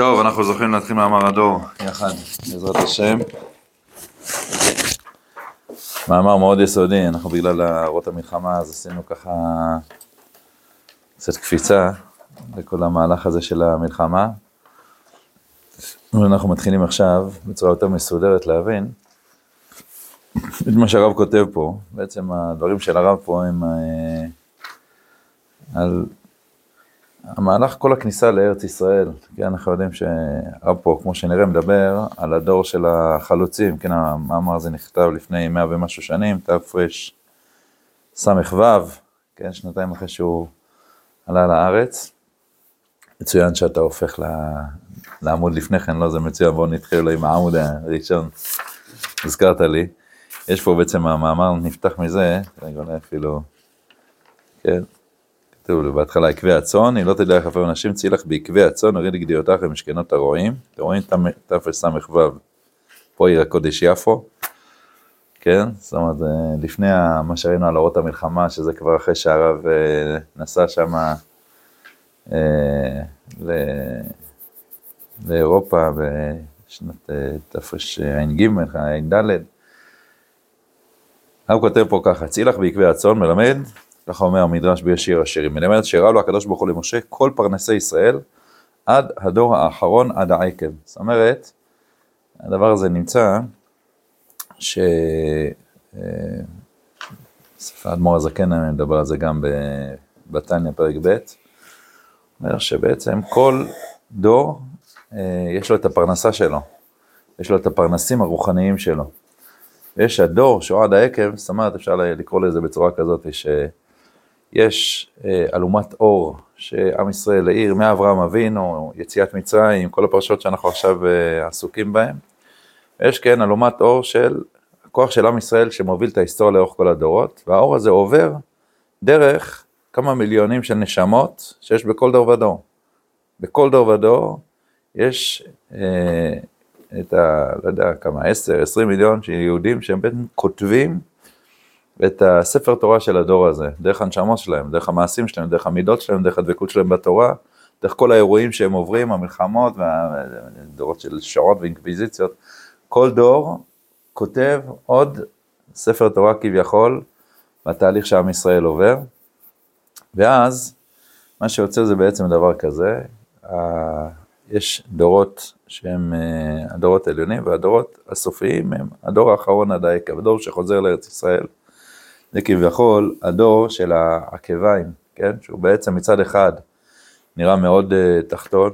טוב, אנחנו זוכים להתחיל מאמר הדור יחד, בעזרת השם. מאמר מאוד יסודי, אנחנו בגלל הערות המלחמה אז עשינו ככה קצת קפיצה לכל המהלך הזה של המלחמה. אנחנו מתחילים עכשיו בצורה יותר מסודרת להבין את מה שהרב כותב פה, בעצם הדברים של הרב פה הם אה, על המהלך כל הכניסה לארץ ישראל, כן, אנחנו יודעים פה, כמו שנראה, מדבר על הדור של החלוצים, כן, המאמר הזה נכתב לפני מאה ומשהו שנים, תרס"ו, כן, שנתיים אחרי שהוא עלה לארץ. מצוין שאתה הופך לעמוד לפני כן, לא זה מצוין, בואו נתחיל עם העמוד הראשון, הזכרת לי. יש פה בעצם המאמר נפתח מזה, רגע אפילו, כן, כתוב בהתחלה עקבי הצאן, אם לא תדע איך אפילו אנשים צילך בעקבי הצאן, הוריד גדיעותיך ומשכנות הרועים, אתם רואים תרס"ו, פה עיר הקודש יפו, כן, זאת אומרת, לפני מה שראינו על אורות המלחמה, שזה כבר אחרי שהרב אה, נסע שם אה, לאירופה בשנת אה, תרע"ג, ע"ד, הרב כותב פה ככה, צילך בעקבי הצאן מלמד ככה אומר המדרש בישיר השירים, מלמד שהראה לו הקדוש ברוך הוא למשה כל פרנסי ישראל עד הדור האחרון עד העקב. זאת אומרת, הדבר הזה נמצא, ש... אה, האדמו"ר הזקן מדבר על זה גם בתניא פרק ב', אומר שבעצם כל דור אה, יש לו את הפרנסה שלו, יש לו את הפרנסים הרוחניים שלו. ויש הדור שהוא עד העקב, זאת אומרת אפשר לקרוא לזה בצורה כזאת, ש... יש אה, אלומת אור שעם ישראל העיר מאברהם אבינו, יציאת מצרים, כל הפרשות שאנחנו עכשיו אה, עסוקים בהן. יש כן אלומת אור של הכוח של עם ישראל שמוביל את ההיסטוריה לאורך כל הדורות, והאור הזה עובר דרך כמה מיליונים של נשמות שיש בכל דור ודור. בכל דור ודור יש אה, את ה... לא יודע כמה, 10, 20 מיליון של יהודים שהם בעצם כותבים את הספר תורה של הדור הזה, דרך הנשמות שלהם, דרך המעשים שלהם, דרך המידות שלהם, דרך הדבקות שלהם בתורה, דרך כל האירועים שהם עוברים, המלחמות והדורות של שעות ואינקוויזיציות. כל דור כותב עוד ספר תורה כביכול בתהליך שעם ישראל עובר, ואז מה שיוצא זה בעצם דבר כזה, יש דורות שהם אה, הדורות העליונים והדורות הסופיים הם הדור האחרון עד העקב, הדור שחוזר לארץ ישראל. זה כביכול הדור של העקביים, כן? שהוא בעצם מצד אחד נראה מאוד uh, תחתון.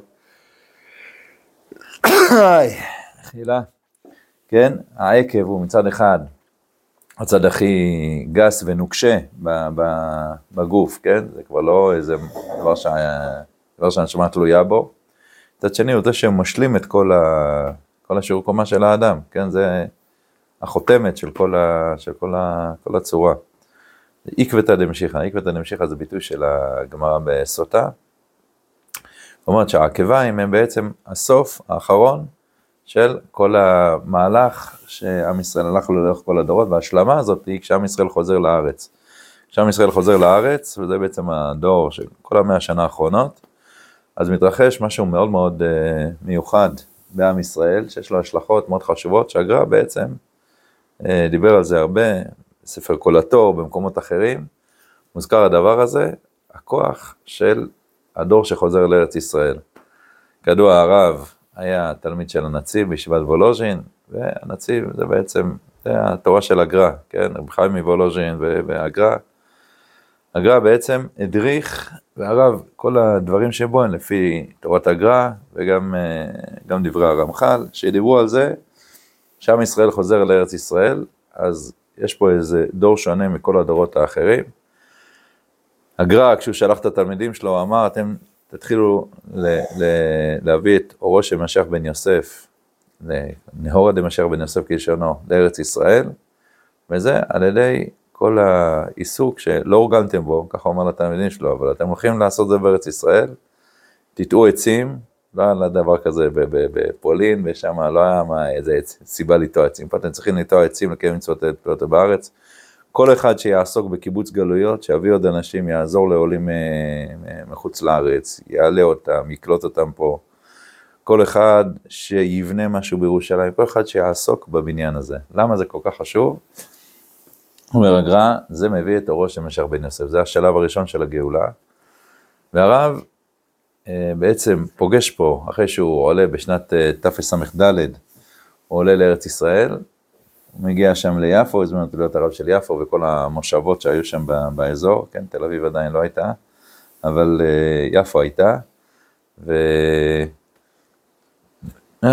חילה. כן? העקב הוא מצד אחד הצד הכי גס ונוקשה בגוף, כן? זה כבר לא איזה דבר, שה... דבר שהנשמה תלויה בו. מצד שני הוא זה שמשלים את כל, ה... כל השיעור קומה של האדם, כן? זה החותמת של כל, ה... של כל, ה... כל הצורה. עקבתא דמשיחא, עקבתא דמשיחא זה ביטוי של הגמרא בסוטה. אומרת שהעקביים הם בעצם הסוף האחרון של כל המהלך שעם ישראל הלך לו לאורך כל הדורות, וההשלמה הזאת היא כשעם ישראל חוזר לארץ. כשעם ישראל חוזר לארץ, וזה בעצם הדור של כל המאה השנה האחרונות, אז מתרחש משהו מאוד מאוד uh, מיוחד בעם ישראל, שיש לו השלכות מאוד חשובות, שהגר"א בעצם uh, דיבר על זה הרבה, בספר כל התור, במקומות אחרים, מוזכר הדבר הזה, הכוח של הדור שחוזר לארץ ישראל. כידוע הרב היה תלמיד של הנציב בישיבת וולוז'ין, והנציב זה בעצם, זה התורה של הגר"א, כן, רב חיים מוולוז'ין והגר"א. הגר"א בעצם הדריך, והרב, כל הדברים שבו הם לפי תורת הגר"א, וגם אה, דברי הרמח"ל, שדיברו על זה, שעם ישראל חוזר לארץ ישראל, אז יש פה איזה דור שונה מכל הדורות האחרים. הגר"א, כשהוא שלח את התלמידים שלו, אמר, אתם תתחילו ל- ל- להביא את אורו של משיח בן יוסף, נהורה דמשיח בן יוסף כלשונו, לארץ ישראל, וזה על ידי כל העיסוק שלא אורגנתם בו, ככה אומר לתלמידים שלו, אבל אתם הולכים לעשות זה בארץ ישראל, תטעו עצים, לא היה דבר כזה בפולין, ושם לא היה מה, איזה סיבה לטוע עצים. פה אתם צריכים לטוע עצים לקיים מצוות פלאות בארץ. כל אחד שיעסוק בקיבוץ גלויות, שיביא עוד אנשים, יעזור לעולים אה, מחוץ לארץ, יעלה אותם, יקלוט אותם פה. כל אחד שיבנה משהו בירושלים, כל אחד שיעסוק בבניין הזה. למה זה כל כך חשוב? אומר הגר"א, זה מביא את אורו של משיח בן יוסף, זה השלב הראשון של הגאולה. והרב אה, בעצם פוגש פה, אחרי שהוא עולה בשנת אה, תס"ד, הוא עולה לארץ ישראל, הוא מגיע שם ליפו, הזמין אותו להיות הרב של יפו וכל המושבות שהיו שם באזור, כן, תל אביב עדיין לא הייתה, אבל אה, יפו הייתה, והיה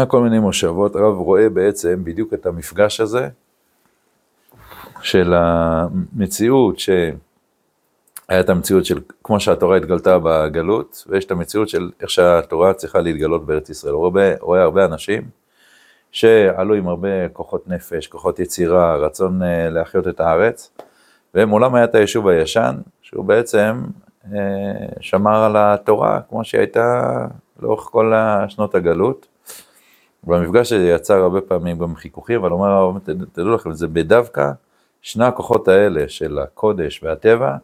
כל מיני מושבות, הרב רואה בעצם בדיוק את המפגש הזה, של המציאות ש... היה את המציאות של כמו שהתורה התגלתה בגלות, ויש את המציאות של איך שהתורה צריכה להתגלות בארץ ישראל. הוא רואה, רואה הרבה אנשים שעלו עם הרבה כוחות נפש, כוחות יצירה, רצון uh, להחיות את הארץ, ומולם היה את היישוב הישן, שהוא בעצם uh, שמר על התורה כמו שהיא הייתה לאורך כל שנות הגלות. והמפגש הזה יצר הרבה פעמים גם חיכוכים, אבל אומר, תדעו לכם, זה בדווקא שני הכוחות האלה של הקודש והטבע,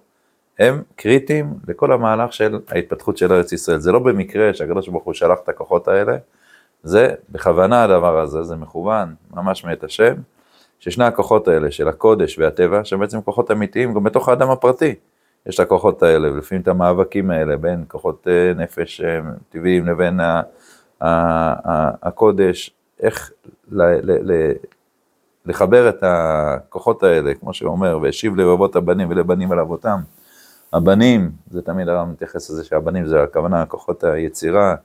הם קריטיים לכל המהלך של ההתפתחות של ארץ ישראל. זה לא במקרה שהקדוש ברוך הוא שלח את הכוחות האלה, זה בכוונה הדבר הזה, זה מכוון ממש מאת השם, ששני הכוחות האלה של הקודש והטבע, שהם בעצם כוחות אמיתיים גם בתוך האדם הפרטי. יש את הכוחות האלה, ולפעמים את המאבקים האלה בין כוחות אה, נפש אה, טבעיים לבין הקודש, איך ל, ל, ל, לחבר את הכוחות האלה, כמו שהוא אומר, והשיב לבבות הבנים ולבנים על אבותם. הבנים, זה תמיד הרב מתייחס לזה שהבנים זה הכוונה כוחות היצירה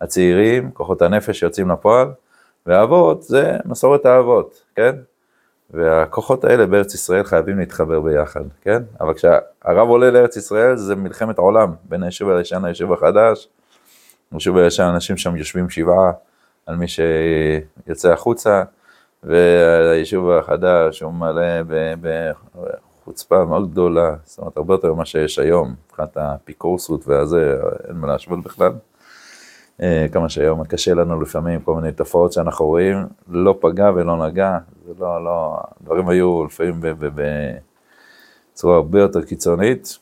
הצעירים, כוחות הנפש שיוצאים לפועל, והאבות זה מסורת האבות, כן? והכוחות האלה בארץ ישראל חייבים להתחבר ביחד, כן? אבל כשהרב עולה לארץ ישראל זה מלחמת עולם בין היישוב הישן ליישוב החדש. היישוב הישן אנשים שם יושבים שבעה על מי שיוצא החוצה, והיישוב החדש הוא מלא חוצפה מאוד גדולה, זאת אומרת, הרבה יותר ממה שיש היום, מבחינת האפיקורסות והזה, אין מה להשוות בכלל. אה, כמה שהיום קשה לנו לפעמים, כל מיני תופעות שאנחנו רואים, לא פגע ולא נגע, זה לא, לא, דברים היו לפעמים בצורה הרבה יותר קיצונית.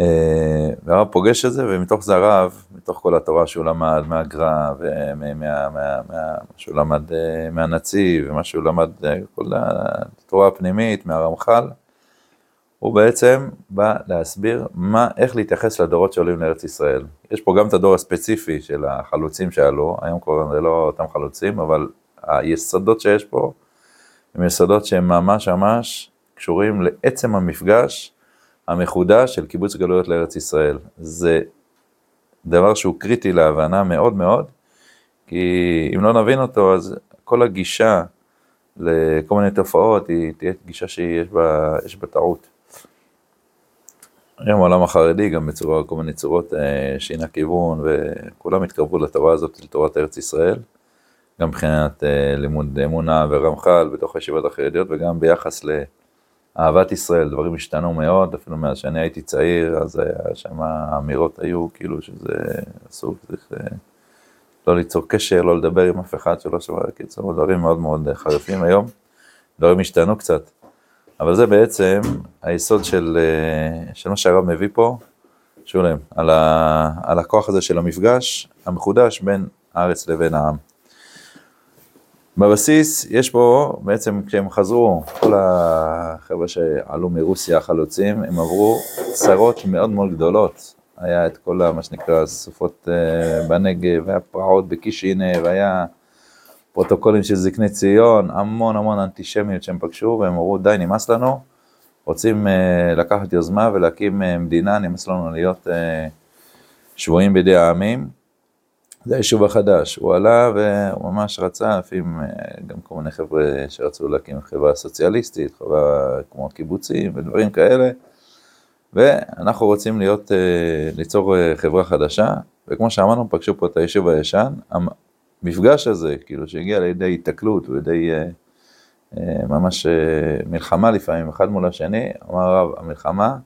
אה, והרב פוגש את זה, ומתוך זה הרב, מתוך כל התורה שהוא למד מהגר"א, ומה שהוא למד אה, מהנציב, ומה שהוא למד, אה, כל התורה הפנימית, מהרמח"ל, הוא בעצם בא להסביר מה, איך להתייחס לדורות שעולים לארץ ישראל. יש פה גם את הדור הספציפי של החלוצים שעלו, היום כבר זה לא אותם חלוצים, אבל היסודות שיש פה, הם יסודות שהם ממש ממש קשורים לעצם המפגש המחודש של קיבוץ גלויות לארץ ישראל. זה דבר שהוא קריטי להבנה מאוד מאוד, כי אם לא נבין אותו, אז כל הגישה לכל מיני תופעות היא תהיה גישה שיש בה, בה טעות. היום העולם החרדי גם בצורה, כל מיני צורות אה, שינה כיוון, וכולם התקרבו לתורה הזאת, לתורת ארץ ישראל, גם מבחינת אה, לימוד אמונה ורמח"ל בתוך הישיבות החרדיות, וגם ביחס ל... אהבת ישראל, דברים השתנו מאוד, אפילו מאז שאני הייתי צעיר, אז היה שם האמירות היו כאילו שזה אסור, צריך אה, לא ליצור קשר, לא לדבר עם אף אחד שלא שמע, קיצור, דברים מאוד מאוד חריפים היום, דברים השתנו קצת. אבל זה בעצם היסוד של, אה, של מה שהרב מביא פה, שולם, על, ה, על הכוח הזה של המפגש המחודש בין הארץ לבין העם. בבסיס יש פה, בעצם כשהם חזרו, כל החבר'ה שעלו מרוסיה החלוצים, הם עברו צרות מאוד מאוד גדולות. היה את כל מה שנקרא סופות uh, בנגב, והיה פרעות בקישינב, והיה פרוטוקולים של זקני ציון, המון המון אנטישמיות שהם פגשו, והם אמרו די נמאס לנו, רוצים uh, לקחת יוזמה ולהקים uh, מדינה, נמאס לנו להיות שבויים בידי העמים. זה היישוב החדש, הוא עלה והוא ממש רצה, לפעמים אה, גם כל מיני חבר'ה שרצו להקים חברה סוציאליסטית, חברה כמו קיבוצים ודברים כאלה, ואנחנו רוצים להיות, אה, ליצור אה, חברה חדשה, וכמו שאמרנו, פגשו פה את היישוב הישן, המפגש הזה, כאילו שהגיע לידי התקלות ולידי ממש מלחמה לפעמים, אחד מול השני, אמר הרב, המלחמה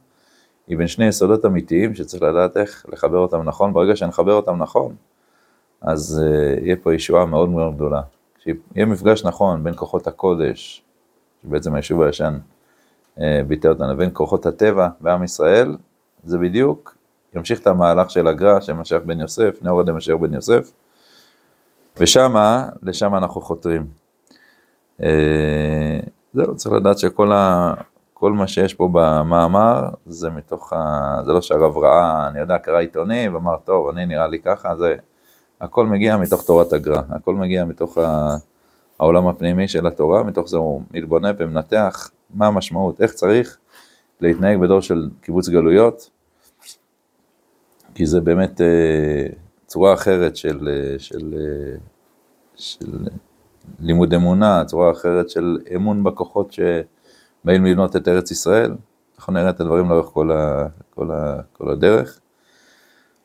היא בין שני יסודות אמיתיים שצריך לדעת איך לחבר אותם נכון, ברגע שנחבר אותם נכון, אז uh, יהיה פה ישועה מאוד מאוד גדולה. כשיהיה מפגש נכון בין כוחות הקודש, שבעצם היישוב הישן uh, ביטא אותנו, לבין כוחות הטבע בעם ישראל, זה בדיוק ימשיך את המהלך של הגר"א, של משיח בן יוסף, נאור עד משיח בן יוסף, ושמה, לשם אנחנו חותרים. אה, זהו, צריך לדעת שכל ה, כל מה שיש פה במאמר, זה מתוך ה... זה לא שהרב ראה, אני יודע, קרא עיתונים ואמר, טוב, אני נראה לי ככה, זה... הכל מגיע מתוך תורת הגר"א, הכל מגיע מתוך. העולם הפנימי של התורה, מתוך זה הוא מתבונן ומנתח מה המשמעות, איך צריך להתנהג בדור של קיבוץ גלויות, כי זה באמת אה, צורה אחרת של, אה, של, אה, של לימוד אמונה, צורה אחרת של אמון בכוחות שבאים לבנות את ארץ ישראל. אנחנו נראה את הדברים לאורך כל, ה, כל, ה, כל הדרך.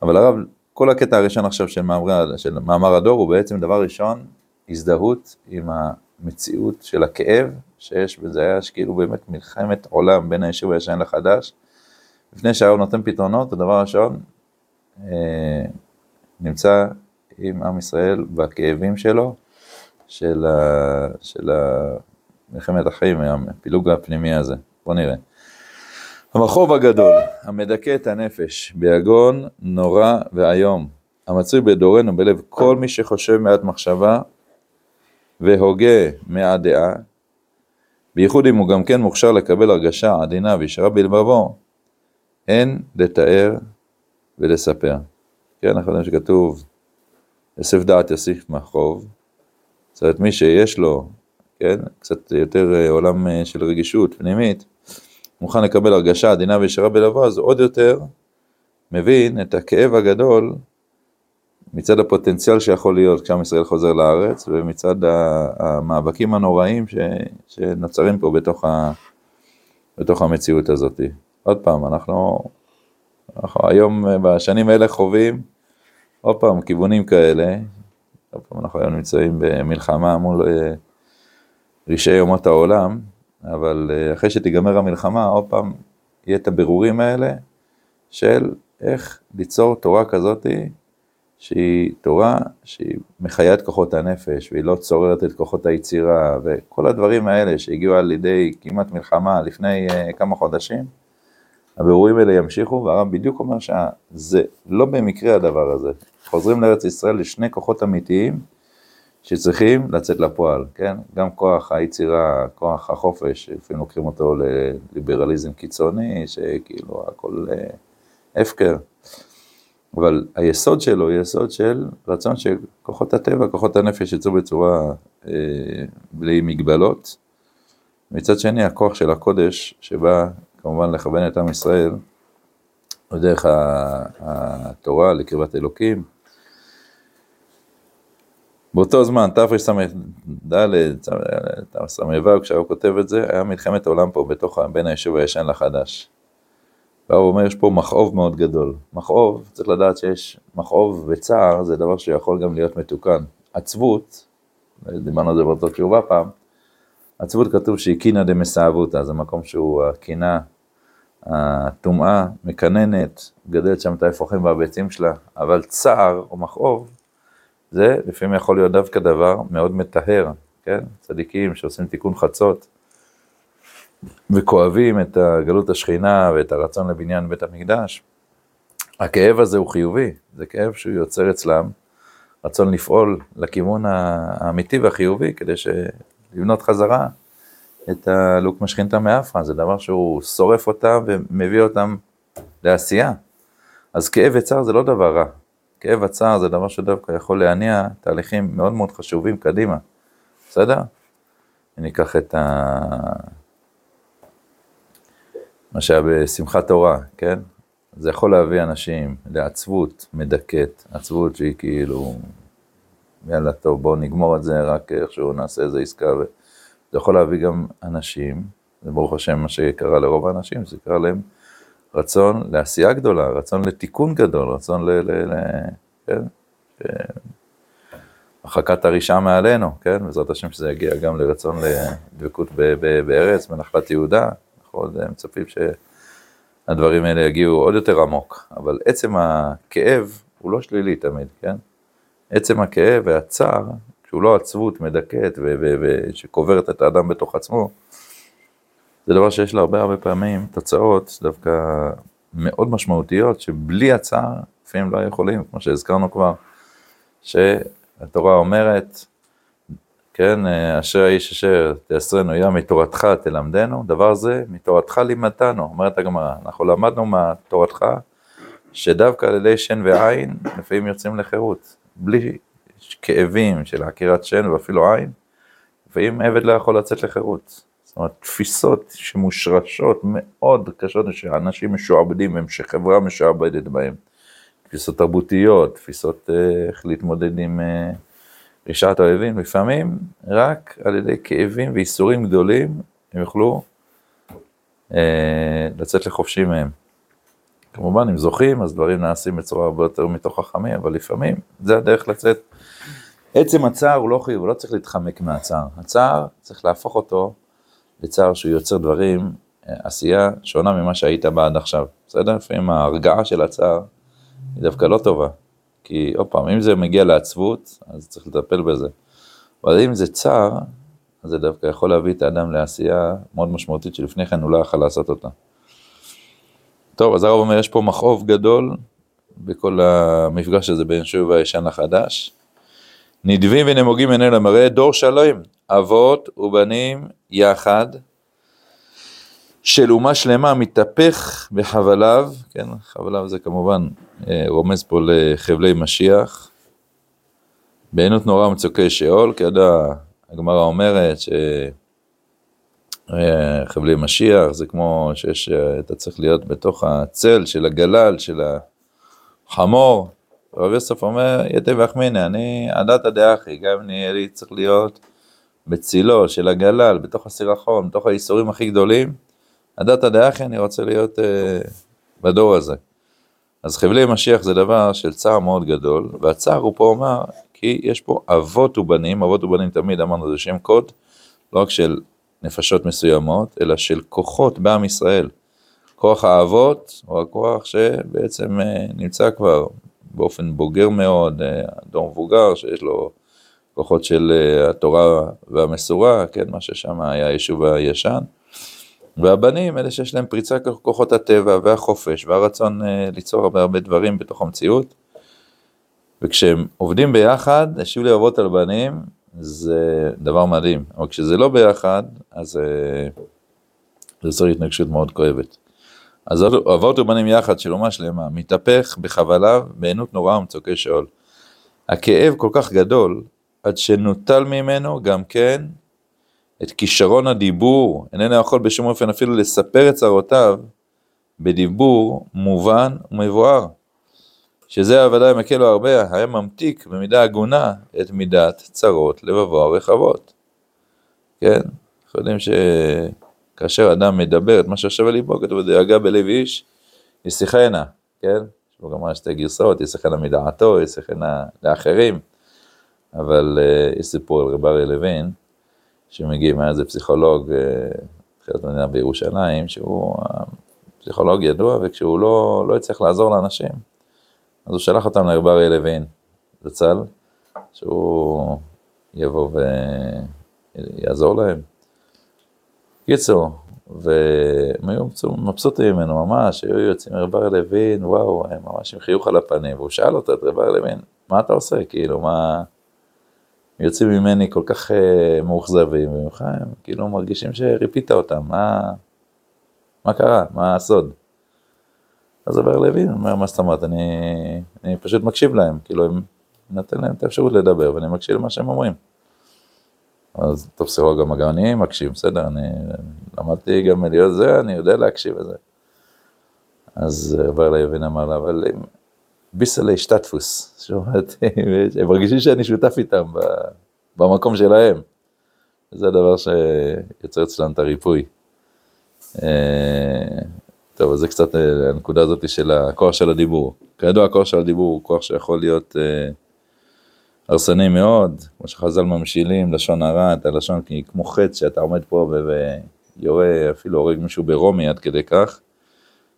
אבל הרב, כל הקטע הראשון עכשיו של מאמר, של מאמר הדור הוא בעצם דבר ראשון, הזדהות עם המציאות של הכאב שיש בזה, היה כאילו באמת מלחמת עולם בין היישוב הישן לחדש. לפני שהרב נותן פתרונות, הדבר הראשון, אה, נמצא עם עם ישראל בכאבים שלו, של, ה, של ה, מלחמת החיים, הפילוג הפנימי הזה. בואו נראה. המחוב הגדול, המדכא את הנפש, ביגון נורא ואיום, המצוי בדורנו בלב כל מי שחושב מעט מחשבה והוגה מעט דעה, בייחוד אם הוא גם כן מוכשר לקבל הרגשה עדינה וישרה בלבבו, אין לתאר ולספר. כן, אנחנו יודעים שכתוב, יוסף דעת יוסיף מחוב, זאת אומרת מי שיש לו, כן, קצת יותר אה, עולם אה, של רגישות פנימית, מוכן לקבל הרגשה עדינה וישרה בלבו, אז עוד יותר מבין את הכאב הגדול מצד הפוטנציאל שיכול להיות כשעם ישראל חוזר לארץ, ומצד המאבקים הנוראים ש, שנוצרים פה בתוך, ה, בתוך המציאות הזאת. עוד פעם, אנחנו, אנחנו היום בשנים האלה חווים עוד פעם כיוונים כאלה, עוד פעם אנחנו היום נמצאים במלחמה מול אה, רשעי אומות העולם, אבל אה, אחרי שתיגמר המלחמה, עוד פעם יהיה את הבירורים האלה של איך ליצור תורה כזאתי שהיא תורה שהיא מחיה את כוחות הנפש, והיא לא צוררת את כוחות היצירה, וכל הדברים האלה שהגיעו על ידי כמעט מלחמה לפני uh, כמה חודשים, הבירורים האלה ימשיכו, והרב בדיוק אומר שזה לא במקרה הדבר הזה. חוזרים לארץ ישראל לשני כוחות אמיתיים שצריכים לצאת לפועל, כן? גם כוח היצירה, כוח החופש, לפעמים לוקחים אותו לליברליזם קיצוני, שכאילו הכל uh, הפקר. אבל היסוד שלו הוא יסוד של רצון שכוחות הטבע, כוחות הנפש יצאו בצורה אה, בלי מגבלות. מצד שני, הכוח של הקודש, שבא כמובן לכוון את עם ישראל, בדרך התורה לקרבת אלוקים. באותו זמן, תרס"ד, תרס"ו, כשהוא כותב את זה, היה מלחמת עולם פה בתוך, בין היישוב הישן לחדש. והוא אומר, יש פה מכאוב מאוד גדול. מכאוב, צריך לדעת שיש מכאוב וצער, זה דבר שיכול גם להיות מתוקן. עצבות, דיברנו על זה באותו תשובה פעם, עצבות כתוב שהיא קינא דמסאבותא, זה מקום שהוא הקינה, הטומאה, מקננת, גדלת שם את האפרוחים והביצים שלה, אבל צער או מכאוב, זה לפעמים יכול להיות דווקא דבר מאוד מטהר, כן? צדיקים שעושים תיקון חצות, וכואבים את גלות השכינה ואת הרצון לבניין בית המקדש, הכאב הזה הוא חיובי, זה כאב שהוא יוצר אצלם רצון לפעול לכיוון האמיתי והחיובי כדי לבנות חזרה את הלוק משכינתא מאפרה, זה דבר שהוא שורף אותם ומביא אותם לעשייה. אז כאב וצער זה לא דבר רע, כאב וצער זה דבר שדווקא יכול להניע תהליכים מאוד מאוד חשובים קדימה, בסדר? אני אקח את ה... מה שהיה בשמחת תורה, כן? זה יכול להביא אנשים לעצבות מדכאת, עצבות שהיא כאילו, יאללה טוב בואו נגמור את זה, רק איכשהו נעשה איזה עסקה, וזה יכול להביא גם אנשים, זה ברוך השם מה שקרה לרוב האנשים, זה קרה להם רצון לעשייה גדולה, רצון לתיקון גדול, רצון ל... ל, ל כן? הרחקת הרשעה מעלינו, כן? בעזרת השם שזה יגיע גם לרצון לדבקות בארץ, בנחלת יהודה. אנחנו עוד מצפים שהדברים האלה יגיעו עוד יותר עמוק, אבל עצם הכאב הוא לא שלילי תמיד, כן? עצם הכאב והצער, שהוא לא עצבות מדכאת ושקוברת את האדם בתוך עצמו, זה דבר שיש לה הרבה הרבה פעמים תוצאות דווקא מאוד משמעותיות, שבלי הצער, לפעמים לא יכולים, כמו שהזכרנו כבר, שהתורה אומרת, כן, אשר האיש אשר תעשרנו יה מתורתך תלמדנו, דבר זה מתורתך לימדתנו, אומרת הגמרא, אנחנו למדנו מתורתך, שדווקא על ידי שן ועין, לפעמים יוצאים לחירות, בלי כאבים של עקירת שן ואפילו עין, לפעמים עבד לא יכול לצאת לחירות. זאת אומרת, תפיסות שמושרשות מאוד קשות, שאנשים משועבדים הם, שחברה משועבדת בהם. תפיסות תרבותיות, תפיסות אה, איך להתמודד עם אה, רשעת האויבים, לפעמים רק על ידי כאבים ואיסורים גדולים הם יוכלו אה, לצאת לחופשי מהם. כמובן, אם זוכים, אז דברים נעשים בצורה הרבה יותר מתוך חכמים, אבל לפעמים זה הדרך לצאת. עצם הצער הוא לא חיוב, הוא לא צריך להתחמק מהצער. הצער, צריך להפוך אותו לצער שהוא יוצר דברים, אה, עשייה שונה ממה שהיית בה עד עכשיו. בסדר? לפעמים ההרגעה של הצער היא דווקא לא טובה. כי עוד פעם, אם זה מגיע לעצבות, אז צריך לטפל בזה. אבל אם זה צער, אז זה דווקא יכול להביא את האדם לעשייה מאוד משמעותית שלפני כן הוא לא יכול לעשות אותה. טוב, אז הרב אומר, יש פה מכאוב גדול בכל המפגש הזה בין שוב הישן לחדש. נדבים ונמוגים עיני למראה, דור שלם, אבות ובנים יחד, של אומה שלמה מתהפך בחבליו, כן, חבליו זה כמובן אה, רומז פה לחבלי משיח, בעינות נורא ומצוקי שאול, כידוע הגמרא אומרת שחבלי משיח זה כמו שיש, אה, אתה צריך להיות בתוך הצל של הגלל, של החמור, רב יוסף אומר, יתה ואחמינא, אני עדת דאחי, גם אני לי צריך להיות בצילו של הגלל, בתוך הסירחון, בתוך הייסורים הכי גדולים, עדת דאחי, אני רוצה להיות uh, בדור הזה. אז חבלי משיח זה דבר של צער מאוד גדול, והצער הוא פה אומר, כי יש פה אבות ובנים, אבות ובנים תמיד אמרנו זה שם קוד, לא רק של נפשות מסוימות, אלא של כוחות בעם ישראל. כוח האבות הוא הכוח שבעצם אה, נמצא כבר באופן בוגר מאוד, אה, דור מבוגר שיש לו כוחות של אה, התורה והמסורה, כן, מה ששם היה היישוב הישן. והבנים, אלה שיש להם פריצה כוחות הטבע והחופש והרצון אה, ליצור הרבה הרבה דברים בתוך המציאות. וכשהם עובדים ביחד, השיב לי אבות על בנים, זה דבר מדהים. אבל כשזה לא ביחד, אז זה יוצר התנגשות מאוד כואבת. אז אבות ובנים יחד של אומה שלמה, מתהפך בחבליו בעינות נוראה ומצוקי שאול. הכאב כל כך גדול, עד שנוטל ממנו גם כן את כישרון הדיבור, איננו יכול בשום אופן אפילו לספר את צרותיו בדיבור מובן ומבואר. שזה הוודאי מקל לו הרבה, היה ממתיק במידה הגונה את מידת צרות לבבו הרחבות. כן? אנחנו יודעים ש... כאשר אדם מדבר את מה שיושב על ליבו, כתוב דאגה בלב איש, ישיחנה, כן? יש לו גם שתי גרסאות, ישיחנה מדעתו, ישיחנה לאחרים, אבל uh, יש סיפור על רב אריה לוין, שמגיע מאיזה פסיכולוג, תחילת uh, מדינה בירושלים, שהוא פסיכולוג ידוע, וכשהוא לא, לא הצליח לעזור לאנשים, אז הוא שלח אותם לרב אריה לוין, זצ"ל, שהוא יבוא ויעזור להם. קיצור, והם היו מבסוטים ממנו ממש, היו יוצאים מרב בר לוין, וואו, הם ממש עם חיוך על הפנים, והוא שאל אותו, את רב בר לוין, מה אתה עושה, כאילו, מה... יוצאים ממני כל כך uh, מאוכזבים, הם כאילו מרגישים שריפית אותם, מה, מה קרה, מה הסוד? אז רב בר לוין אומר, מה זאת אומרת, אני, אני פשוט מקשיב להם, כאילו, הם נותן להם את האפשרות לדבר, ואני מקשיב למה שהם אומרים. אז טוב, סירוב גם אני מקשיב, בסדר, אני למדתי גם להיות זה, אני יודע להקשיב לזה. אז עבר ליבין אמר לה, אבל ביסלי שטטפוס, שמעתי, הם מרגישים שאני שותף איתם במקום שלהם. זה הדבר שיוצר אצלם את הריפוי. אה, טוב, אז זה קצת אה, הנקודה הזאת של הכוח של הדיבור. כידוע, הכוח של הדיבור הוא כוח שיכול להיות... Uh, הרסני מאוד, כמו שחז"ל ממשילים, לשון הרע, את הלשון כמו חץ שאתה עומד פה ויורה, אפילו הורג מישהו ברומי עד כדי כך,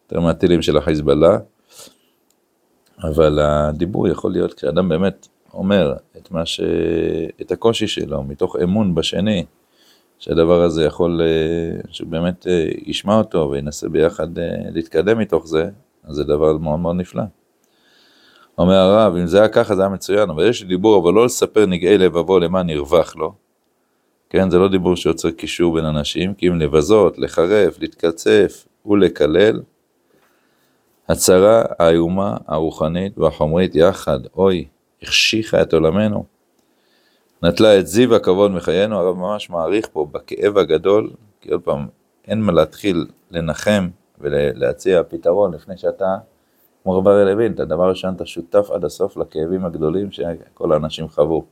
יותר מהטילים של החיזבאללה. אבל הדיבור יכול להיות כשאדם באמת אומר את ש... את הקושי שלו, מתוך אמון בשני, שהדבר הזה יכול, שהוא באמת ישמע אותו וינסה ביחד להתקדם מתוך זה, אז זה דבר מאוד מאוד נפלא. אומר הרב, אם זה היה ככה זה היה מצוין, אבל יש לי דיבור, אבל לא לספר נגעי לבבו למה נרווח לו. כן, זה לא דיבור שיוצר קישור בין אנשים, כי אם לבזות, לחרף, להתקצף ולקלל, הצרה האיומה, הרוחנית והחומרית יחד, אוי, החשיכה את עולמנו. נטלה את זיו הכבוד מחיינו, הרב ממש מעריך פה בכאב הגדול, כי עוד פעם, אין מה להתחיל לנחם ולהציע פתרון לפני שאתה, כמו רב אריה לוין, אתה דבר ראשון, אתה שותף עד הסוף לכאבים הגדולים שכל האנשים חוו.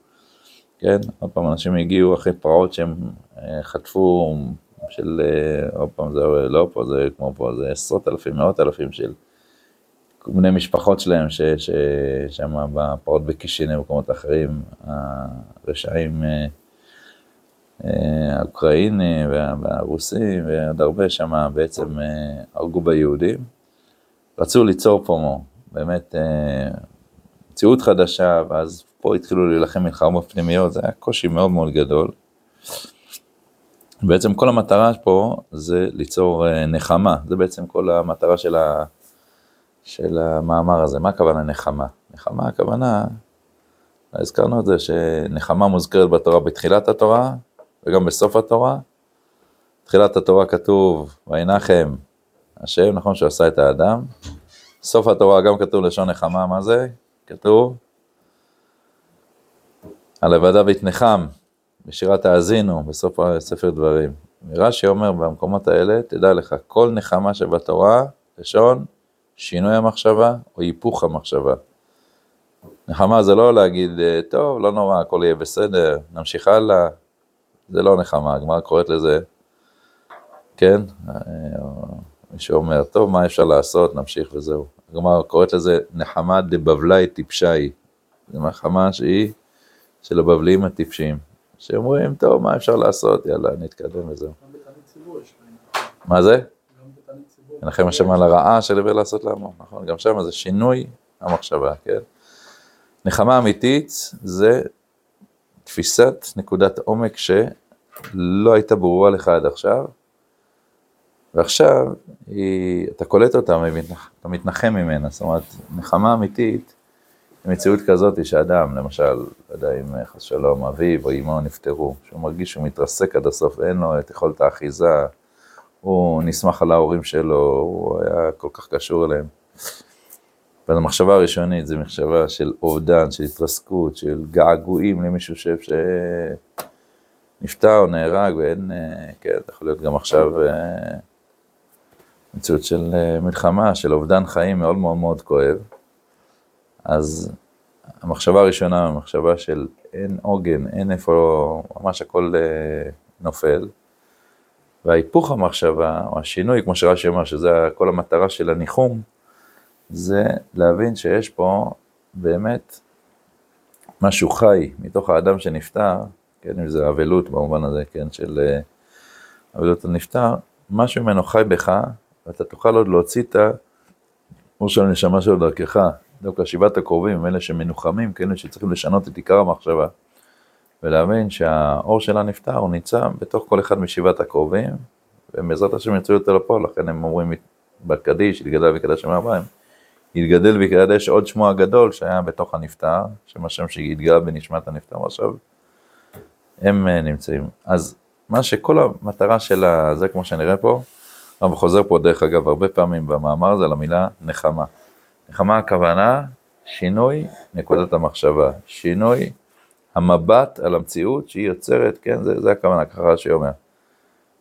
כן, עוד פעם, אנשים הגיעו אחרי פרעות שהם אה, חטפו של, אה, עוד פעם, זה לא פה, זה כמו פה, זה עשרות אלפים, מאות אלפים של בני משפחות שלהם, ששם בפרעות בקישינא ובמקומות אחרים, הרשעים אה, האוקראינים והרוסים ועוד הרבה שם בעצם הרגו ביהודים. רצו ליצור פה באמת מציאות חדשה, ואז פה התחילו להילחם מלחמות פנימיות, זה היה קושי מאוד מאוד גדול. בעצם כל המטרה פה זה ליצור אה, נחמה, זה בעצם כל המטרה של, ה, של המאמר הזה. מה הכוונה נחמה? נחמה הכוונה, הזכרנו את זה, שנחמה מוזכרת בתורה בתחילת התורה וגם בסוף התורה. תחילת התורה כתוב, וינחם השם, נכון שהוא עשה את האדם. סוף התורה גם כתוב לשון נחמה, מה זה? כתוב, על עבדיו יתנחם, בשירת האזינו, בסוף ספר דברים. רש"י אומר במקומות האלה, תדע לך, כל נחמה שבתורה, לשון, שינוי המחשבה או היפוך המחשבה. נחמה זה לא להגיד, טוב, לא נורא, הכל יהיה בסדר, נמשיך הלאה. זה לא נחמה, הגמרא קוראת לזה, כן? מי שאומר, טוב, מה אפשר לעשות, נמשיך וזהו. הגמרא קוראת לזה נחמה דבבלי טיפשי. זו נחמה שהיא של הבבליים הטיפשים, שאומרים, טוב, מה אפשר לעשות, יאללה, נתקדם וזהו. מה זה? לכם השם על הרעה של הבל לעשות לעמו, נכון? גם שם זה שינוי המחשבה, כן? נחמה אמיתית זה תפיסת נקודת עומק שלא הייתה ברורה לך עד עכשיו, ועכשיו היא, אתה קולט אותה, אתה מתנחם ממנה, זאת אומרת, נחמה אמיתית מציאות כזאת שאדם, למשל, לא יודע אם חס שלום, אביו או אמו נפטרו, שהוא מרגיש שהוא מתרסק עד הסוף, אין לו את יכולת האחיזה, הוא נסמך על ההורים שלו, הוא היה כל כך קשור אליהם. אבל המחשבה הראשונית זה מחשבה של אובדן, של התרסקות, של געגועים למישהו שנפטר או נהרג, ואין, כן, יכול להיות גם עכשיו אה, מציאות של אה, מלחמה, של אובדן חיים מאוד מאוד מאוד כואב. אז המחשבה הראשונה, המחשבה של אין עוגן, אין איפה, ממש הכל אה, נופל. וההיפוך המחשבה, או השינוי, כמו שרש"י אמר, שזה כל המטרה של הניחום, זה להבין שיש פה באמת משהו חי מתוך האדם שנפטר, כן, אם זה אבלות במובן הזה, כן, של אה, אבלות הנפטר, משהו ממנו חי בך, ואתה תוכל עוד להוציא את האור של הנשמה שלו דרכך. דווקא שבעת הקרובים הם אלה שמנוחמים, כאלה שצריכים לשנות את עיקר המחשבה, ולהבין שהאור שלה נפטר, הוא נמצא בתוך כל אחד משבעת הקרובים, ובעזרת השם יצאו יותר לפועל, לכן הם אומרים בקדיש, יתגדל ויקדש שם המים, יתגדל ויקדש עוד שמו הגדול שהיה בתוך הנפטר, שם השם שהתגלה בנשמת הנפטר, ועכשיו הם אה, נמצאים. אז מה שכל המטרה של זה, כמו שנראה פה, הרב חוזר פה דרך אגב הרבה פעמים במאמר הזה על המילה נחמה. נחמה הכוונה? שינוי נקודת המחשבה, שינוי המבט על המציאות שהיא יוצרת, כן, זה, זה הכוונה, ככה רש"י אומר.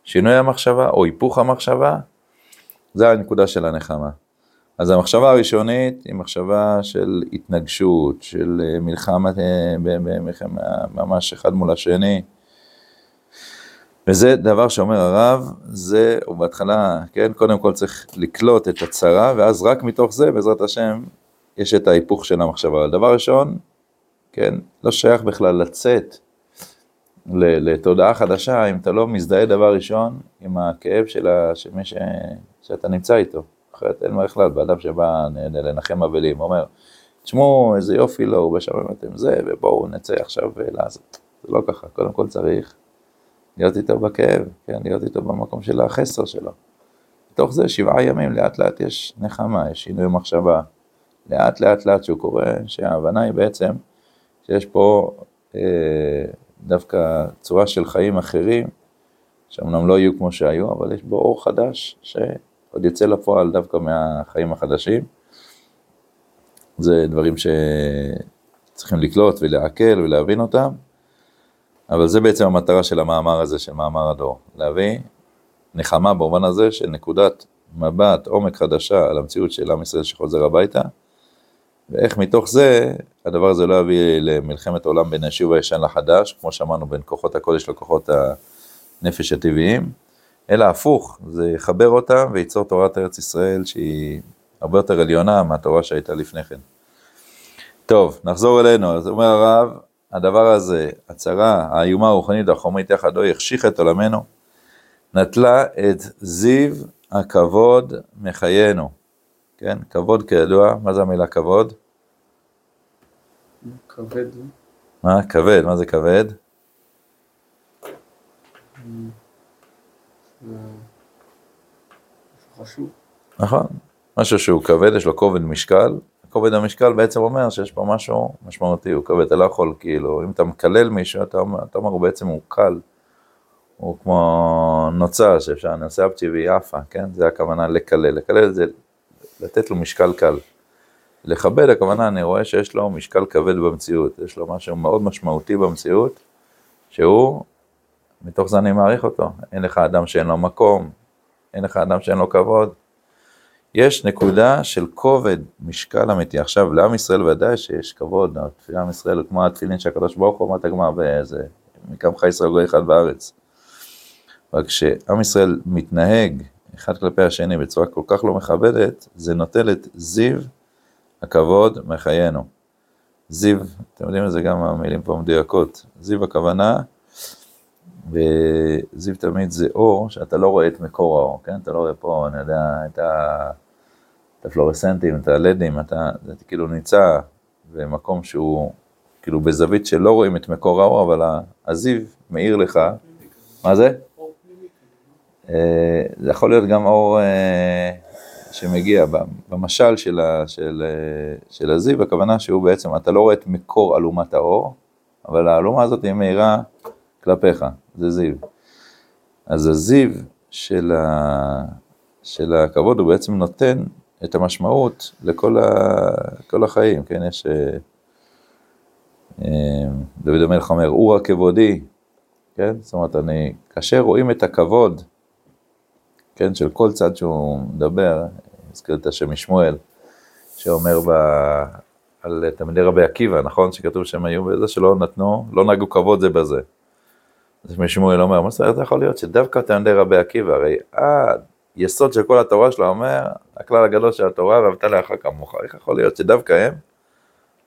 שינוי המחשבה או היפוך המחשבה, זה הנקודה של הנחמה. אז המחשבה הראשונית היא מחשבה של התנגשות, של אה, מלחמה, אה, ממש אחד מול השני, וזה דבר שאומר הרב, זה, הוא בהתחלה, כן, קודם כל צריך לקלוט את הצרה, ואז רק מתוך זה, בעזרת השם, יש את ההיפוך של המחשבה. דבר ראשון, כן, לא שייך בכלל לצאת לתודעה חדשה, אם אתה לא מזדהה דבר ראשון עם הכאב של, מי ש... שאתה נמצא איתו. אחרת אין מה בכלל, באדם שבא לנחם אבלים, אומר, תשמעו, איזה יופי לו, הוא בשמיים אתם זה, ובואו נצא עכשיו לעזור. זה לא ככה, קודם כל צריך להיות איתו בכאב, כן, להיות איתו במקום של החסר שלו. בתוך זה שבעה ימים לאט לאט יש נחמה, יש שינוי מחשבה. לאט לאט לאט שהוא קורא, שההבנה היא בעצם שיש פה אה, דווקא צורה של חיים אחרים, שאומנם לא יהיו כמו שהיו, אבל יש בו אור חדש שעוד יצא לפועל דווקא מהחיים החדשים. זה דברים שצריכים לקלוט ולעכל ולהבין אותם, אבל זה בעצם המטרה של המאמר הזה, של מאמר הדור, להביא נחמה במובן הזה של נקודת מבט, עומק חדשה על המציאות של עם ישראל שחוזר הביתה, ואיך מתוך זה הדבר הזה לא יביא למלחמת עולם בין היישוב הישן לחדש, כמו שאמרנו בין כוחות הקודש לכוחות הנפש הטבעיים, אלא הפוך, זה יחבר אותם וייצור תורת ארץ ישראל שהיא הרבה יותר עליונה מהתורה שהייתה לפני כן. טוב, נחזור אלינו, אז אומר הרב, הדבר הזה, הצהרה, האיומה הרוחנית והחומרית יחד לא יחשיך את עולמנו, נטלה את זיו הכבוד מחיינו. כן, כבוד כידוע, מה זה המילה כבוד? כבד. מה? כבד, מה זה כבד? חשוב. נכון, משהו שהוא כבד, יש לו כובד משקל, כובד המשקל בעצם אומר שיש פה משהו משמעותי, הוא כבד, אתה לא יכול כאילו, אם אתה מקלל מישהו, אתה אומר, אתה אומר, הוא בעצם הוא קל, הוא כמו נוצה שאפשר, אני עושה אפצ'י והיא עפה, כן? זה הכוונה לקלל, לקלל זה לתת לו משקל קל. לכבד, הכוונה, אני רואה שיש לו משקל כבד במציאות, יש לו משהו מאוד משמעותי במציאות, שהוא, מתוך זה אני מעריך אותו. אין לך אדם שאין לו מקום, אין לך אדם שאין לו כבוד. יש נקודה של כובד משקל אמיתי. עכשיו, לעם ישראל ודאי שיש כבוד, תפילה עם ישראל כמו התפילין של הקדוש ברוך הוא, אמרת הגמר באיזה, מקמך ישראל גוי אחד בארץ. רק כשעם ישראל מתנהג אחד כלפי השני בצורה כל כך לא מכבדת, זה נוטל את זיו הכבוד מחיינו. זיו, אתם יודעים את זה גם המילים פה מדויקות, זיו הכוונה, וזיו תמיד זה אור שאתה לא רואה את מקור האור, כן? אתה לא רואה פה, אני יודע, את, ה... את הפלורסנטים, את הלדים, אתה, זה כאילו נמצא במקום שהוא כאילו בזווית שלא רואים את מקור האור, אבל הזיו מאיר לך, מה זה? אה, זה יכול להיות גם אור אה, שמגיע במשל של, ה, של, אה, של הזיו, הכוונה שהוא בעצם, אתה לא רואה את מקור אלומת האור, אבל האלומה הזאת היא מאירה כלפיך, זה זיו. אז הזיו של, ה, של הכבוד הוא בעצם נותן את המשמעות לכל ה, החיים, כן, יש... דוד המלך אומר, אורה כבודי, כן? זאת אומרת, אני, כאשר רואים את הכבוד כן, של כל צד שהוא מדבר, הזכיר את השם משמואל, שאומר ב... על תלמידי רבי עקיבא, נכון? שכתוב שהם היו בזה שלא נתנו, לא נהגו כבוד זה בזה. אז משמואל אומר, מה זאת אומרת יכול להיות שדווקא תלמידי רבי עקיבא, הרי היסוד של כל התורה שלו אומר, הכלל הגדול של התורה, ואהבת לאחר כמוך, איך יכול להיות שדווקא הם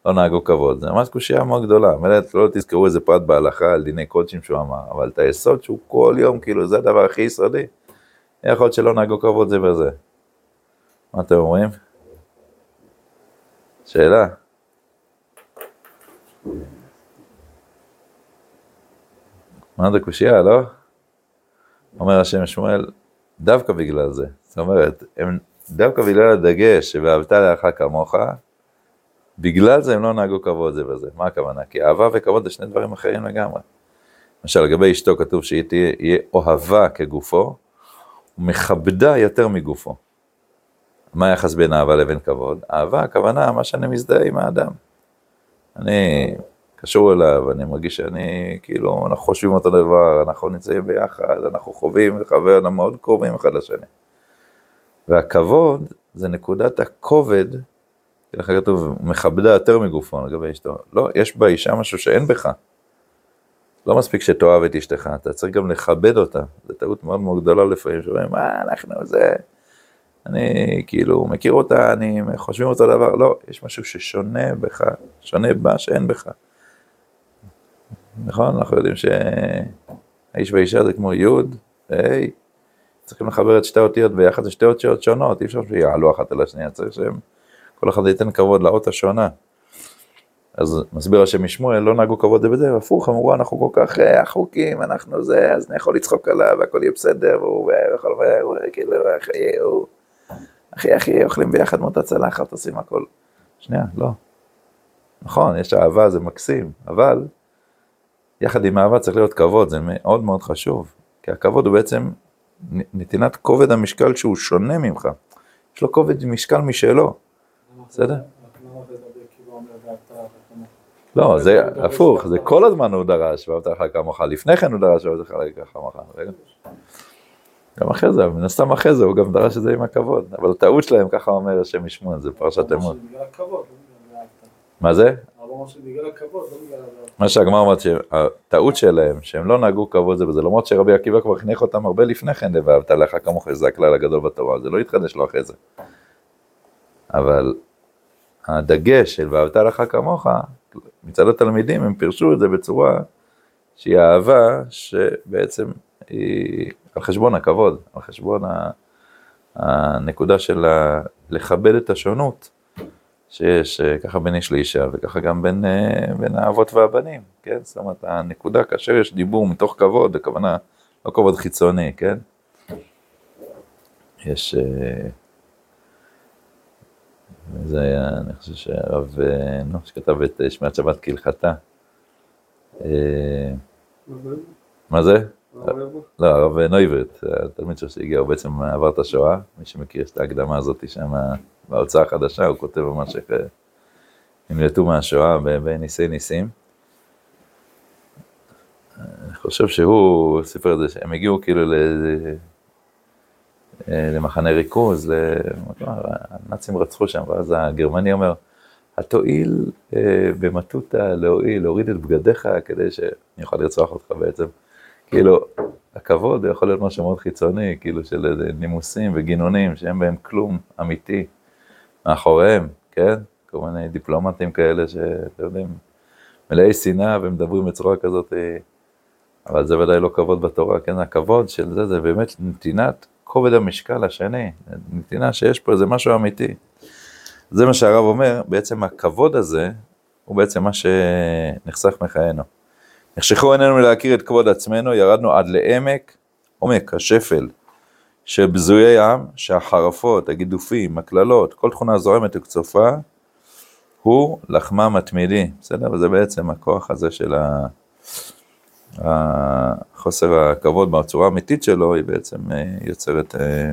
לא נהגו כבוד? זה ממש קושייה מאוד גדולה, באמת לא תזכרו איזה פרט בהלכה על דיני קודשים שהוא אמר, אבל את היסוד שהוא כל יום, כאילו זה הדבר הכי יסודי. יכול להיות שלא נהגו כבוד זה בזה. מה אתם אומרים? שאלה. מה זה קושייה, לא? אומר השם שמואל, דווקא בגלל זה. זאת אומרת, הם, דווקא בגלל הדגש ש"ואהבת לאחר כמוך", בגלל זה הם לא נהגו כבוד זה בזה. מה הכוונה? כי אהבה וכבוד זה שני דברים אחרים לגמרי. למשל, לגבי אשתו כתוב שהיא תהיה אוהבה כגופו, מכבדה יותר מגופו. מה היחס בין אהבה לבין כבוד? אהבה, הכוונה, מה שאני מזדהה עם האדם. אני קשור אליו, אני מרגיש שאני, כאילו, אנחנו חושבים אותו דבר, אנחנו נמצאים ביחד, אנחנו חווים וחבר, מאוד קרובים אחד לשני. והכבוד זה נקודת הכובד, ככה כתוב, מכבדה יותר מגופו לגבי אשתו. לא, יש באישה משהו שאין בך. לא מספיק שתאהב את אשתך, אתה צריך גם לכבד אותה. זו טעות מאוד מאוד גדולה לפעמים, שאומרים, מה, אנחנו זה, אני כאילו מכיר אותה, אני חושבים אותו דבר. לא, יש משהו ששונה בך, שונה בה שאין בך. נכון? אנחנו יודעים שהאיש והאישה זה כמו יוד והי. צריכים לחבר את שתי האותיות ביחד, זה שתי אותיות שונות, אי אפשר שיעלו אחת על השנייה, צריך שהם, כל אחד ייתן כבוד לאות השונה. אז מסביר השם משמואל, לא נהגו כבוד זה הפוך, אמרו, אנחנו כל כך אה, אחוקים, אנחנו זה, אז אני יכול לצחוק עליו, והכל יהיה בסדר, והוא יכול, והוא כאילו, אחי, הוא, אחי, אחי, אוכלים ביחד מאותה צלחת, עושים הכל. שנייה, לא. נכון, יש אהבה, זה מקסים, אבל יחד עם אהבה צריך להיות כבוד, זה מאוד מאוד חשוב, כי הכבוד הוא בעצם נתינת כובד המשקל שהוא שונה ממך, יש לו כובד משקל משלו, בסדר? לא, זה הפוך, זה כל הזמן הוא דרש, ואהבת לך כמוך, לפני כן הוא דרש ואהבת לך כמוך, גם אחרי זה, מן הסתם אחרי זה הוא גם דרש את זה עם הכבוד, אבל הטעות שלהם, ככה אומר השם ישמעון, זה פרשת אמון. מה זה? מה שהגמר אומרת, שהטעות שלהם, שהם לא נהגו כבוד זה בזה, למרות שרבי עקיבא כבר חינך אותם הרבה לפני כן, ואהבת לך כמוך, זה הכלל הגדול בתורה, זה לא יתחדש לו אחרי זה. אבל הדגש של ואהבת לך כמוך, מצד התלמידים הם פירשו את זה בצורה שהיא אהבה שבעצם היא על חשבון הכבוד, על חשבון הנקודה של לכבד את השונות שיש אה, ככה בין איש לאישה וככה גם בין, אה, בין האבות והבנים, כן? זאת אומרת, הנקודה כאשר יש דיבור מתוך כבוד, הכוונה לא כבוד חיצוני, כן? יש... אה, זה היה, אני חושב שהרב, נו, שכתב את שמיעת שבת כהלכתה. מה זה? לא, הרב נויברט, התלמיד שלו שהגיע, הוא בעצם עבר את השואה, מי שמכיר את ההקדמה הזאת שם בהוצאה החדשה, הוא כותב ממש איך נמלטו מהשואה בניסי ניסים. אני חושב שהוא סיפר את זה, שהם הגיעו כאילו למחנה ריכוז, הנאצים רצחו שם, ואז הגרמני אומר, התואיל אה, במטותא להועיל, להוריד את בגדיך כדי שאני אוכל לרצוח אותך בעצם. כאילו, הכבוד יכול להיות משהו מאוד חיצוני, כאילו של נימוסים וגינונים שאין בהם כלום אמיתי מאחוריהם, כן? כל מיני דיפלומטים כאלה שאתם יודעים, מלאי שנאה ומדברים בצורה כזאת, אבל זה ודאי לא כבוד בתורה, כן? הכבוד של זה, זה באמת נתינת כובד המשקל השני, נתינה שיש פה איזה משהו אמיתי. זה מה שהרב אומר, בעצם הכבוד הזה, הוא בעצם מה שנחסך מחיינו. נחשכו עינינו להכיר את כבוד עצמנו, ירדנו עד לעמק, עומק השפל של בזויי עם, שהחרפות, הגידופים, הקללות, כל תכונה זורמת וקצופה, הוא לחמם התמידי, בסדר? וזה בעצם הכוח הזה של חוסר הכבוד בצורה האמיתית שלו, היא בעצם אה, יוצרת, אה,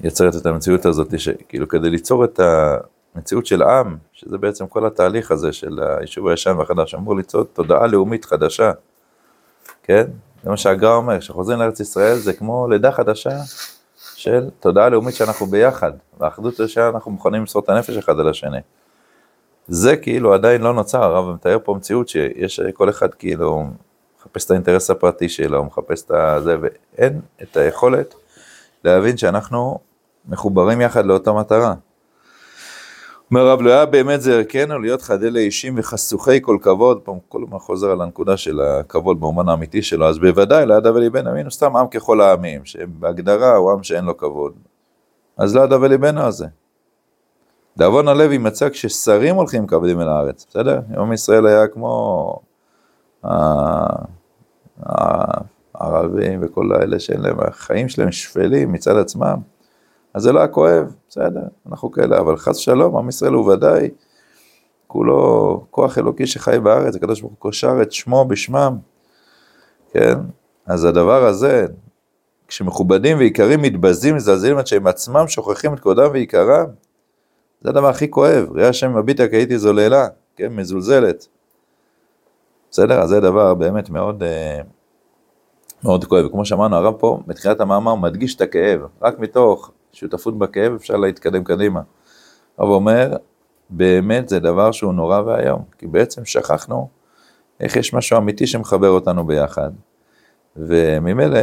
יוצרת את המציאות הזאת, שכאילו כדי ליצור את ה... מציאות של עם, שזה בעצם כל התהליך הזה של היישוב הישן והחדש, אמור ליצור תודעה לאומית חדשה, כן? זה מה שהגר"א אומר, כשחוזרים לארץ ישראל זה כמו לידה חדשה של תודעה לאומית שאנחנו ביחד, והאחדות זה שאנחנו מוכנים למסור את הנפש אחד על השני. זה כאילו עדיין לא נוצר, הרב מתאר פה מציאות שיש כל אחד כאילו מחפש את האינטרס הפרטי שלו, מחפש את זה, ואין את היכולת להבין שאנחנו מחוברים יחד לאותה מטרה. אומר רב, לא היה באמת זה ערכנו להיות חדי לאישים וחסוכי כל כבוד, פעם כל הזמן חוזר על הנקודה של הכבוד במובן האמיתי שלו, אז בוודאי לא וליבנו אמינו סתם עם ככל העמים, שבהגדרה הוא עם שאין לו כבוד. אז לא וליבנו הזה. דאבון הלב יימצא כששרים הולכים כבדים אל הארץ, בסדר? יום ישראל היה כמו הערבים וכל האלה שאין להם, החיים שלהם שפלים מצד עצמם. אז זה לא היה כואב, בסדר, אנחנו כאלה, אבל חס ושלום, עם ישראל הוא ודאי כולו כוח אלוקי שחי בארץ, הקדוש ברוך הוא קושר את שמו בשמם, כן? אז הדבר הזה, כשמכובדים ויקרים מתבזים, מזלזלים עד שהם עצמם שוכחים את כבודם ויקרם, זה הדבר הכי כואב, ראייה השם מביטה כי הייתי זוללה, כן, מזולזלת. בסדר? אז זה דבר באמת מאוד, אה, מאוד כואב. וכמו שאמרנו, הרב פה, בתחילת המאמר, מדגיש את הכאב, רק מתוך שותפות בכאב, אפשר להתקדם קדימה. הרב אומר, באמת זה דבר שהוא נורא ואיום, כי בעצם שכחנו איך יש משהו אמיתי שמחבר אותנו ביחד, וממילא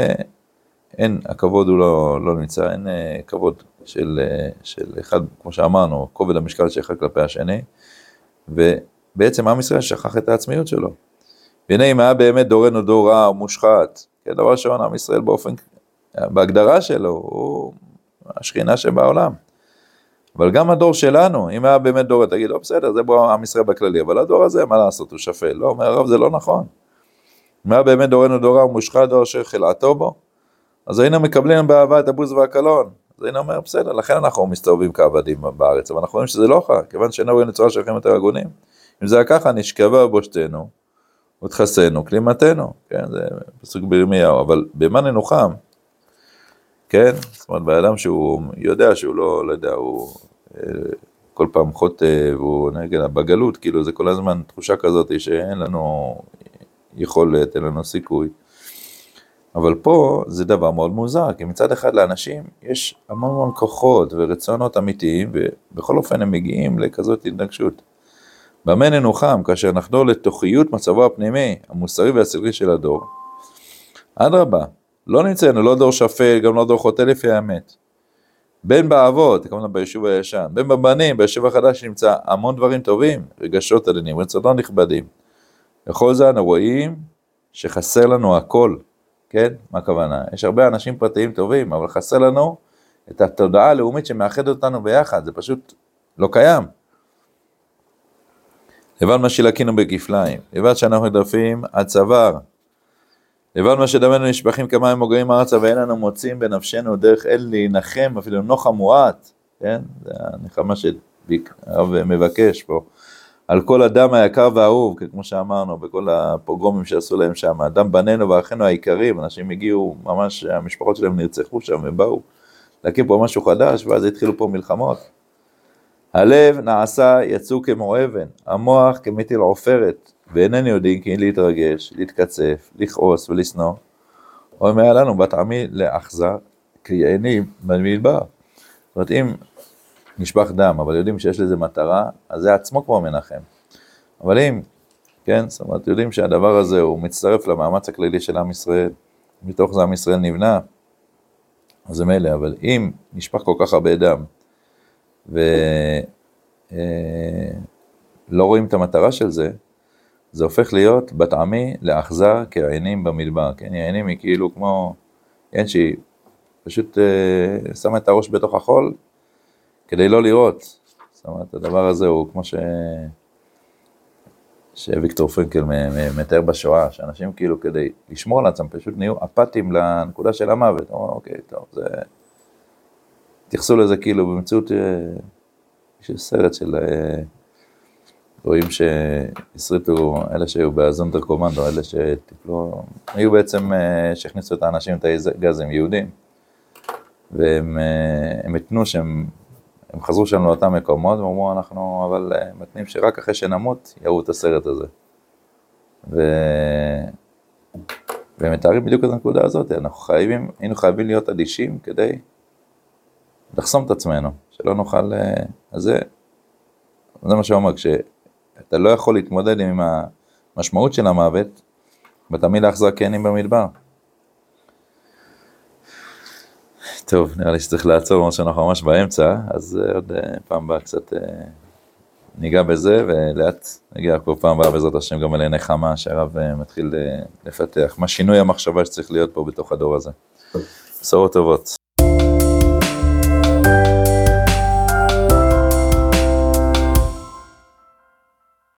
אין, הכבוד הוא לא, לא נמצא, אין אה, כבוד של, אה, של אחד, כמו שאמרנו, כובד המשקל של אחד כלפי השני, ובעצם עם ישראל שכח את העצמיות שלו. והנה אם היה באמת דורנו דור רע ומושחת, כן, דבר ראשון, עם ישראל באופן, בהגדרה שלו, הוא השכינה שבעולם. אבל גם הדור שלנו, אם היה באמת דור, תגיד, לא בסדר, זה בוא עם ישראל בכללי, אבל הדור הזה, מה לעשות, הוא שפל. לא, אומר הרב, זה לא נכון. אם היה באמת דורנו דורה ומושחת דור אשר חילעתו בו, אז היינו מקבלים באהבה את הבוז והקלון. אז היינו אומר, בסדר, לכן אנחנו מסתובבים כעבדים בארץ, אבל אנחנו רואים שזה לא ככה, כיוון שאינו רואים לצורה שייכים יותר הגונים. אם זה היה ככה, נשכבה בבושתנו, ותכסנו כלימתנו, כן, זה פסוק בירמיהו, אבל במה ננוחם, כן, זאת אומרת, בן אדם שהוא יודע שהוא לא, לא יודע, הוא אה, כל פעם חוטא, והוא נגד בגלות, כאילו זה כל הזמן תחושה כזאת שאין לנו יכולת, אין לנו סיכוי. אבל פה זה דבר מאוד מוזר, כי מצד אחד לאנשים יש המון המון כוחות ורצונות אמיתיים, ובכל אופן הם מגיעים לכזאת התנגשות. במה ננוחם כאשר נחדור לתוכיות מצבו הפנימי, המוסרי והסלרי של הדור? אדרבה, לא נמצאנו לא דור שפל, גם לא דור חוטא לפי האמת. בין באבות, כמובן ביישוב הישן, בין בבנים, ביישוב החדש נמצא המון דברים טובים, רגשות עדינים, רצונות נכבדים. וכל זה אנו רואים שחסר לנו הכל, כן? מה הכוונה? יש הרבה אנשים פרטיים טובים, אבל חסר לנו את התודעה הלאומית שמאחדת אותנו ביחד, זה פשוט לא קיים. לבד מה שלקינו בכפליים, לבד שאנחנו נדרפים עד צוואר, לבד מה שדמנו נשפכים כמים מוגעים ארצה ואין לנו מוצאים בנפשנו דרך אל להנחם אפילו נוחה מועט, כן? זה הנחמה שהרב מבקש פה. על כל הדם היקר והאהוב, כמו שאמרנו, בכל הפוגרומים שעשו להם שם, דם בנינו ואחינו היקרים, אנשים הגיעו, ממש המשפחות שלהם נרצחו שם ובאו להקים פה משהו חדש, ואז התחילו פה מלחמות. הלב נעשה יצוא כמו אבן, המוח כמטיל עופרת, ואיננו יודעים כי להתרגש, להתקצף, לכעוס ולשנוא. אומר לנו בת עמי לאחזר, כיענים במדבר. זאת אומרת, אם נשפך דם, אבל יודעים שיש לזה מטרה, אז זה עצמו כבר מנחם. אבל אם, כן, זאת אומרת, יודעים שהדבר הזה הוא מצטרף למאמץ הכללי של עם ישראל, מתוך זה עם ישראל נבנה, אז זה מילא, אבל אם נשפך כל כך הרבה דם, ולא אה, רואים את המטרה של זה, זה הופך להיות בת עמי לאכזר כעינים במדבר, כן, העינים היא כאילו כמו כן, שהיא פשוט אה, שמה את הראש בתוך החול כדי לא לראות. זאת אומרת, הדבר הזה הוא כמו ש... שוויקטור פרנקל מתאר בשואה, שאנשים כאילו כדי לשמור על עצמם פשוט נהיו אפאתיים לנקודה של המוות. אומרים, אוקיי, טוב, זה... התייחסו לזה כאילו במציאות, אה, יש סרט של... אה, רואים שהסריטו, אלה שהיו באזונדר קומנדו, אלה שטיפלו, היו בעצם, אה, שהכניסו את האנשים, את הגזים, יהודים. והם התנו שהם הם חזרו שם לאותם מקומות, ואמרו, אנחנו אבל מתנים שרק אחרי שנמות יראו את הסרט הזה. ו... והם מתארים בדיוק את הנקודה הזאת, אנחנו חייבים, היינו חייבים להיות אדישים כדי לחסום את עצמנו, שלא נוכל, אז זה, זה מה שהוא אומר, כשאתה לא יכול להתמודד עם המשמעות של המוות, ותמיד קנים במדבר. טוב, נראה לי שצריך לעצור, למרות שאנחנו ממש באמצע, אז אה, עוד אה, פעם הבאה קצת אה, ניגע בזה, ולאט נגיע כל פעם הבאה בעזרת השם גם על נחמה שהרב מתחיל לפתח. מה שינוי המחשבה שצריך להיות פה בתוך הדור הזה. בשורות טובות.